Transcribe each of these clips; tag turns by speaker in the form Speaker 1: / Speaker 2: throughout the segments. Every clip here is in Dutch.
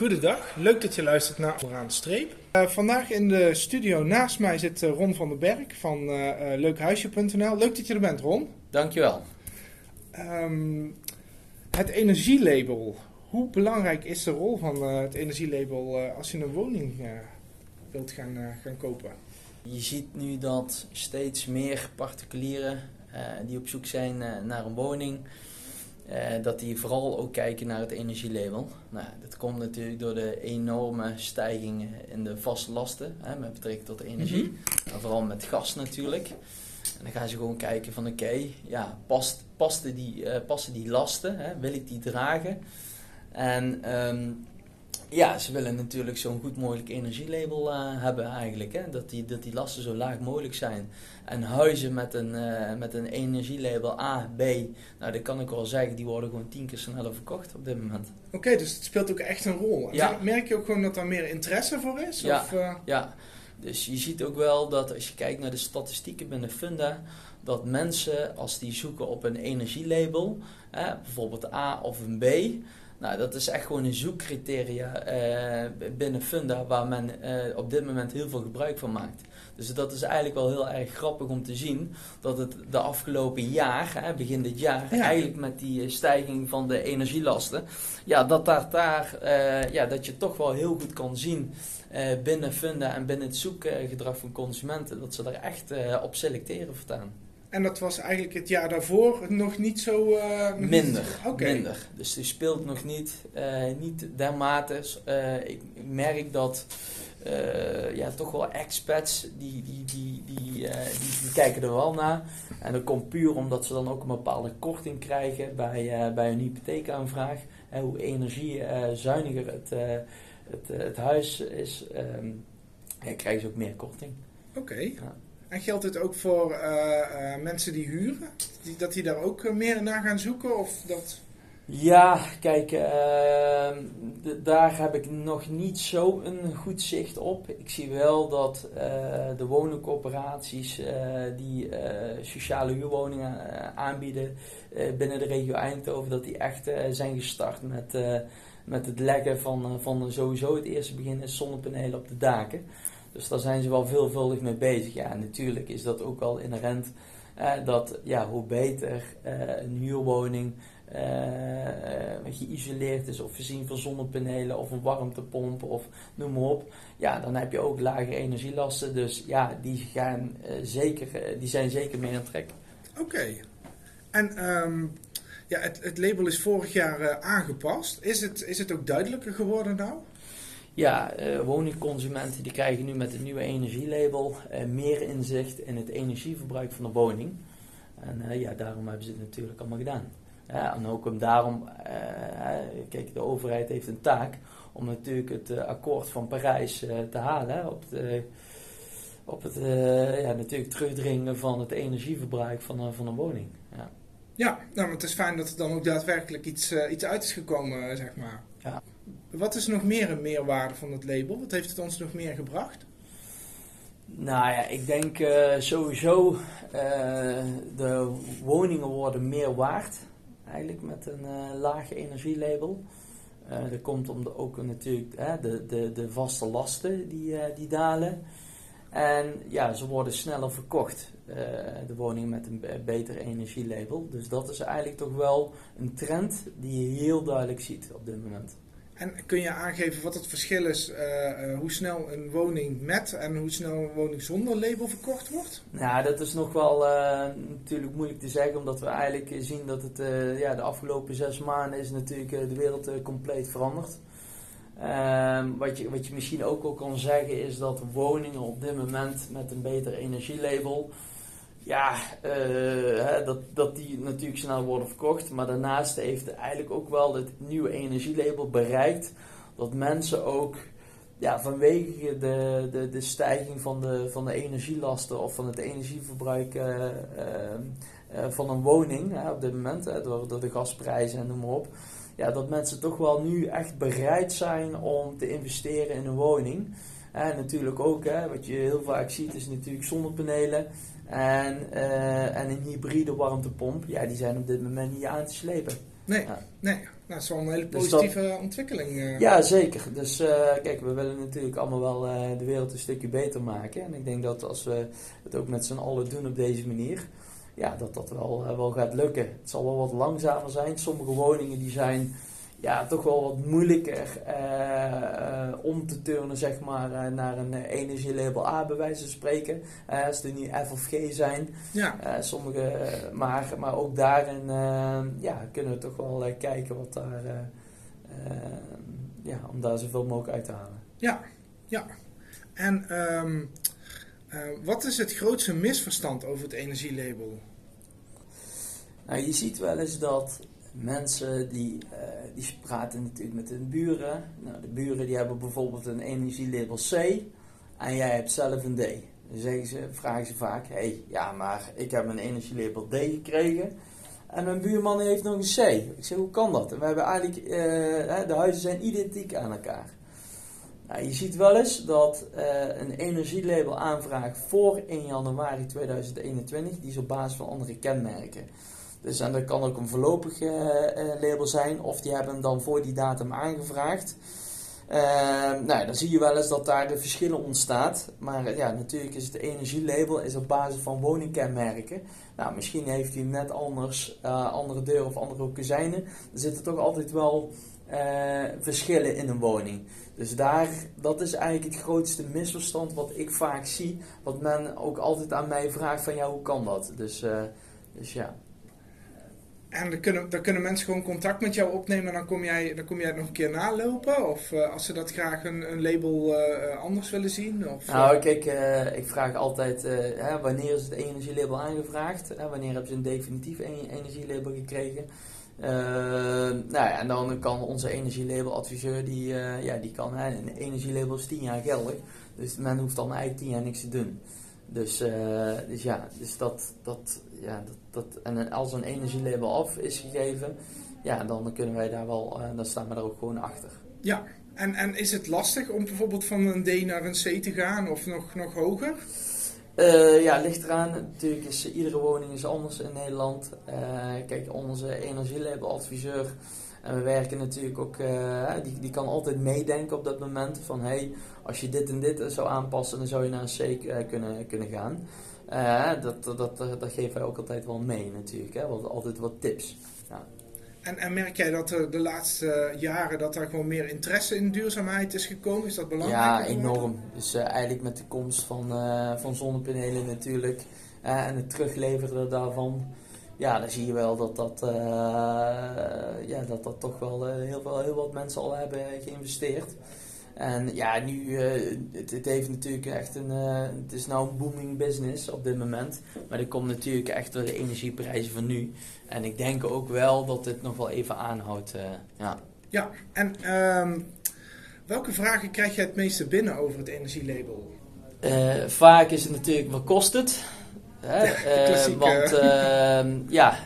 Speaker 1: Goedendag, leuk dat je luistert naar de Streep. Uh, vandaag in de studio naast mij zit uh, Ron van den Berg van uh, leukhuisje.nl. Leuk dat je er bent, Ron.
Speaker 2: Dankjewel.
Speaker 1: Um, het energielabel. Hoe belangrijk is de rol van het energielabel als je een woning wilt gaan, gaan kopen?
Speaker 2: Je ziet nu dat steeds meer particulieren die op zoek zijn naar een woning uh, dat die vooral ook kijken naar het energielabel. Nou, dat komt natuurlijk door de enorme stijgingen in de vaste lasten hè, met betrekking tot energie. Mm -hmm. vooral met gas natuurlijk. En dan gaan ze gewoon kijken van oké, okay, ja, past, pasten, die, uh, passen die lasten? Hè, wil ik die dragen? En um, ja, ze willen natuurlijk zo'n goed mogelijk energielabel uh, hebben eigenlijk. Hè? Dat, die, dat die lasten zo laag mogelijk zijn. En huizen met een, uh, met een energielabel A, B, nou dat kan ik wel zeggen, die worden gewoon tien keer sneller verkocht op dit moment.
Speaker 1: Oké, okay, dus het speelt ook echt een rol. Ja. Merk je ook gewoon dat er meer interesse voor is?
Speaker 2: Ja,
Speaker 1: of, uh...
Speaker 2: ja. dus je ziet ook wel dat als je kijkt naar de statistieken binnen Funda, dat mensen als die zoeken op een energielabel, bijvoorbeeld A of een B, nou, dat is echt gewoon een zoekcriteria uh, binnen Funda waar men uh, op dit moment heel veel gebruik van maakt. Dus dat is eigenlijk wel heel erg grappig om te zien dat het de afgelopen jaar, hè, begin dit jaar, ja. eigenlijk met die stijging van de energielasten, ja, dat, daar, daar, uh, ja, dat je toch wel heel goed kan zien binnen Funda en binnen het zoekgedrag van consumenten, dat ze daar echt op selecteren voortaan.
Speaker 1: En dat was eigenlijk het jaar daarvoor nog niet zo... Uh,
Speaker 2: minder, okay. minder. Dus die speelt nog niet, uh, niet dermate. Uh, ik merk dat ja, toch wel expats, die, die, die, die, die, die, kijken er wel naar. En dat komt puur omdat ze dan ook een bepaalde korting krijgen bij, bij een hypotheekaanvraag. En hoe energiezuiniger het, het, het huis is, um, ja, krijgen ze ook meer korting.
Speaker 1: Oké. Okay. Ja. En geldt het ook voor uh, uh, mensen die huren? Dat die daar ook uh, meer naar gaan zoeken? Of dat...
Speaker 2: Ja, kijk, ehm, daar heb ik nog niet zo een goed zicht op. Ik zie wel dat de woningcorporaties die sociale huurwoningen aanbieden binnen de regio Eindhoven, dat die echt zijn gestart met, met het leggen van, van sowieso het eerste begin zonnepanelen op de daken. Dus daar zijn ze wel veelvuldig mee bezig. Ja, natuurlijk is dat ook wel inherent eh, dat ja, hoe beter eh, een huurwoning uh, geïsoleerd is of voorzien van zonnepanelen of een warmtepomp of noem maar op. Ja, dan heb je ook lage energielasten. Dus ja, die, gaan, zeker, die zijn zeker mee aan.
Speaker 1: Oké. En um, ja, het, het label is vorig jaar aangepast. Is het, is het ook duidelijker geworden nou?
Speaker 2: Ja, uh, woningconsumenten die krijgen nu met het nieuwe energielabel uh, meer inzicht in het energieverbruik van de woning. En uh, ja, daarom hebben ze het natuurlijk allemaal gedaan. Ja, en ook om daarom, kijk, de overheid heeft een taak om natuurlijk het akkoord van Parijs te halen. op, de, op het ja, natuurlijk terugdringen van het energieverbruik van, van een woning. Ja,
Speaker 1: ja nou, maar het is fijn dat er dan ook daadwerkelijk iets, iets uit is gekomen, zeg maar.
Speaker 2: Ja.
Speaker 1: Wat is nog meer een meerwaarde van het label? Wat heeft het ons nog meer gebracht?
Speaker 2: Nou ja, ik denk uh, sowieso uh, de woningen worden meer waard. Eigenlijk met een uh, laag energielabel. dat komt om de, ook natuurlijk de, de, de vaste lasten die, die dalen. En ja, ze worden sneller verkocht, de woningen met een beter energielabel. Dus dat is eigenlijk toch wel een trend die je heel duidelijk ziet op dit moment.
Speaker 1: En kun je aangeven wat het verschil is, uh, uh, hoe snel een woning met en hoe snel een woning zonder label verkocht wordt?
Speaker 2: Nou, dat is nog wel uh, natuurlijk moeilijk te zeggen, omdat we eigenlijk zien dat het ja, de afgelopen zes maanden is natuurlijk de wereld compleet veranderd. Ehm, wat, je, wat je misschien ook al kan zeggen is dat woningen op dit moment met een beter energielabel ja, uh, dat, dat die natuurlijk snel worden verkocht. Maar daarnaast heeft eigenlijk ook wel het nieuwe energielabel bereikt dat mensen ook ja, vanwege de, de, de stijging van de, van de energielasten of van het energieverbruik uh, uh, van een woning op dit moment, door, door de gasprijzen en noem maar op. Ja, dat mensen toch wel nu echt bereid zijn om te investeren in een woning. En natuurlijk ook, hè, wat je heel vaak ziet, is natuurlijk zonnepanelen. En, uh, en een hybride warmtepomp, ja, die zijn op dit moment niet aan te slepen.
Speaker 1: Nee, nee. dat is wel een hele
Speaker 2: Dus
Speaker 1: positieve ontwikkeling. eh.
Speaker 2: Ja, zeker. Dus eh, kijk, we willen natuurlijk allemaal wel eh, de wereld een stukje beter maken. En ik denk dat als we het ook met z'n allen doen op deze manier, ja, dat dat wel, eh, wel gaat lukken. Het zal wel wat langzamer zijn. Sommige woningen die zijn ja, toch wel wat moeilijker eh, eh, om te turnen zeg maar, eh, naar een energielabel A bij wijze van spreken. Als die nu F of G zijn.
Speaker 1: Ja,
Speaker 2: sommige, maar, maar ook daarin ja, kunnen we toch wel kijken wat daar, ja, om daar zoveel mogelijk uit te halen.
Speaker 1: ja, ja. En ehm, eh, wat is het grootste misverstand over het energielabel?
Speaker 2: Nou, je ziet wel eens dat mensen die, eh, die praten natuurlijk met hun buren. Nou, de buren die hebben bijvoorbeeld een energielabel C en jij hebt zelf een D. Dan zeggen ze, vragen ze vaak, hé, hey, ja, maar ik heb een energielabel D gekregen en mijn buurman heeft nog een C. Ik zeg, hoe kan dat? We hebben eigenlijk, eh, de huizen zijn identiek aan elkaar. Nou, je ziet wel eens dat eh, een energielabel aanvraag voor 1 januari 2021, die is op basis van andere kenmerken. Dus en dat kan ook een voorlopig eh, eh, label zijn, of die hebben hem dan voor die datum aangevraagd. Eh, nou, dan zie je wel eens dat daar de verschillen ontstaat. Maar eh, ja, natuurlijk is het energielabel is op basis van woningkenmerken. Nou, misschien heeft hij net anders, andere deuren of andere kozijnen. Er zitten toch altijd wel verschillen in een woning. Dus daar, dat is eigenlijk het grootste misverstand wat ik vaak zie. Wat men ook altijd aan mij vraagt van ja, hoe kan dat? Dus, dus ja.
Speaker 1: En dan kunnen, dan kunnen mensen gewoon contact met jou opnemen en dan kom jij, dan kom jij het nog een keer nalopen? Of eh, als ze dat graag een, een label eh, anders willen zien? Of,
Speaker 2: Nou, kijk, eh, ik vraag altijd hè, wanneer is het energielabel aangevraagd? Hè, wanneer hebben ze een definitief e- energielabel gekregen? Nou ja, en dan kan onze energielabeladviseur, die, ja, die kan, hè, een energielabel is 10 jaar geldig. Dus men hoeft dan eigenlijk 10 jaar niks te doen. Dus, eh, dus ja, dus dat, dat, ja, dat, dat, en als een energielabel af is gegeven, ja, dan kunnen wij daar wel, eh, dan staan we daar ook gewoon achter.
Speaker 1: Ja, en, en is het lastig om bijvoorbeeld van een D naar een C te gaan of nog, nog hoger?
Speaker 2: Eh, ja, ligt eraan. Natuurlijk is eh, iedere woning is anders in Nederland. Eh, kijk, onze energielabeladviseur, en we werken natuurlijk ook, eh, die, die kan altijd meedenken op dat moment van hey, als je dit en dit zou aanpassen, dan zou je naar een C eh, kunnen, kunnen gaan. Eh, dat, dat, dat, dat geven wij ook altijd wel mee natuurlijk, hè? Want altijd wat tips.
Speaker 1: En, en merk jij dat er de laatste jaren dat er gewoon meer interesse in duurzaamheid is gekomen? Is dat belangrijk?
Speaker 2: Ja, enorm. Dus eigenlijk met de komst van, van zonnepanelen natuurlijk en het terugleveren daarvan, ja, dan zie je wel dat dat, eh, ja, dat, dat toch wel eh, heel, veel, heel wat mensen al hebben geïnvesteerd. En ja, nu, eh, het, het heeft natuurlijk echt een, eh, het is nou een booming business op dit moment. Maar er komt natuurlijk echt door de energieprijzen van nu. En ik denk ook wel dat dit nog wel even aanhoudt, eh, ja.
Speaker 1: Ja, en ehm, welke vragen krijg je het meeste binnen over het energielabel?
Speaker 2: Eh, vaak is het natuurlijk, wat kost het? Hè? Eh, want ehm, ja,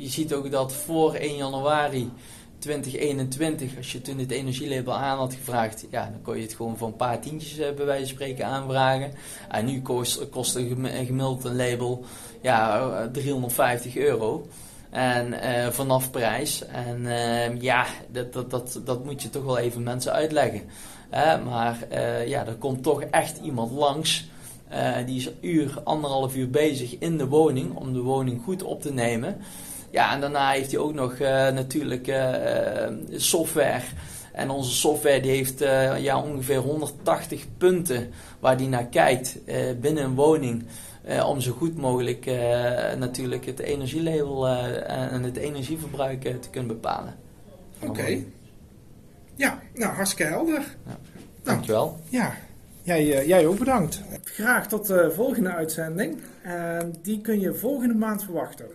Speaker 2: je ziet ook dat voor 1 januari 2021, als je toen het energielabel aan had gevraagd, ja, dan kon je het gewoon voor een paar tientjes eh, bij wijze van spreken aanvragen. En nu kost, kost een gem- een gemiddeld een label ja, eh, 350 euro. En eh, vanaf prijs. En ehm, ja, dat, dat, dat, dat moet je toch wel even mensen uitleggen. Maar eh, ja, er komt toch echt iemand langs. Eh, die is een uur, anderhalf uur bezig in de woning om de woning goed op te nemen. Ja, en daarna heeft hij ook nog eh, natuurlijk eh, software. En onze software die heeft ja, ongeveer 180 punten waar die naar kijkt binnen een woning. om zo goed mogelijk natuurlijk het energielabel en het energieverbruik te kunnen bepalen.
Speaker 1: Oké. Ja, nou hartstikke helder.
Speaker 2: Dankjewel.
Speaker 1: Ja, jij, eh, jij ook bedankt. Graag tot de volgende uitzending. En die kun je volgende maand verwachten.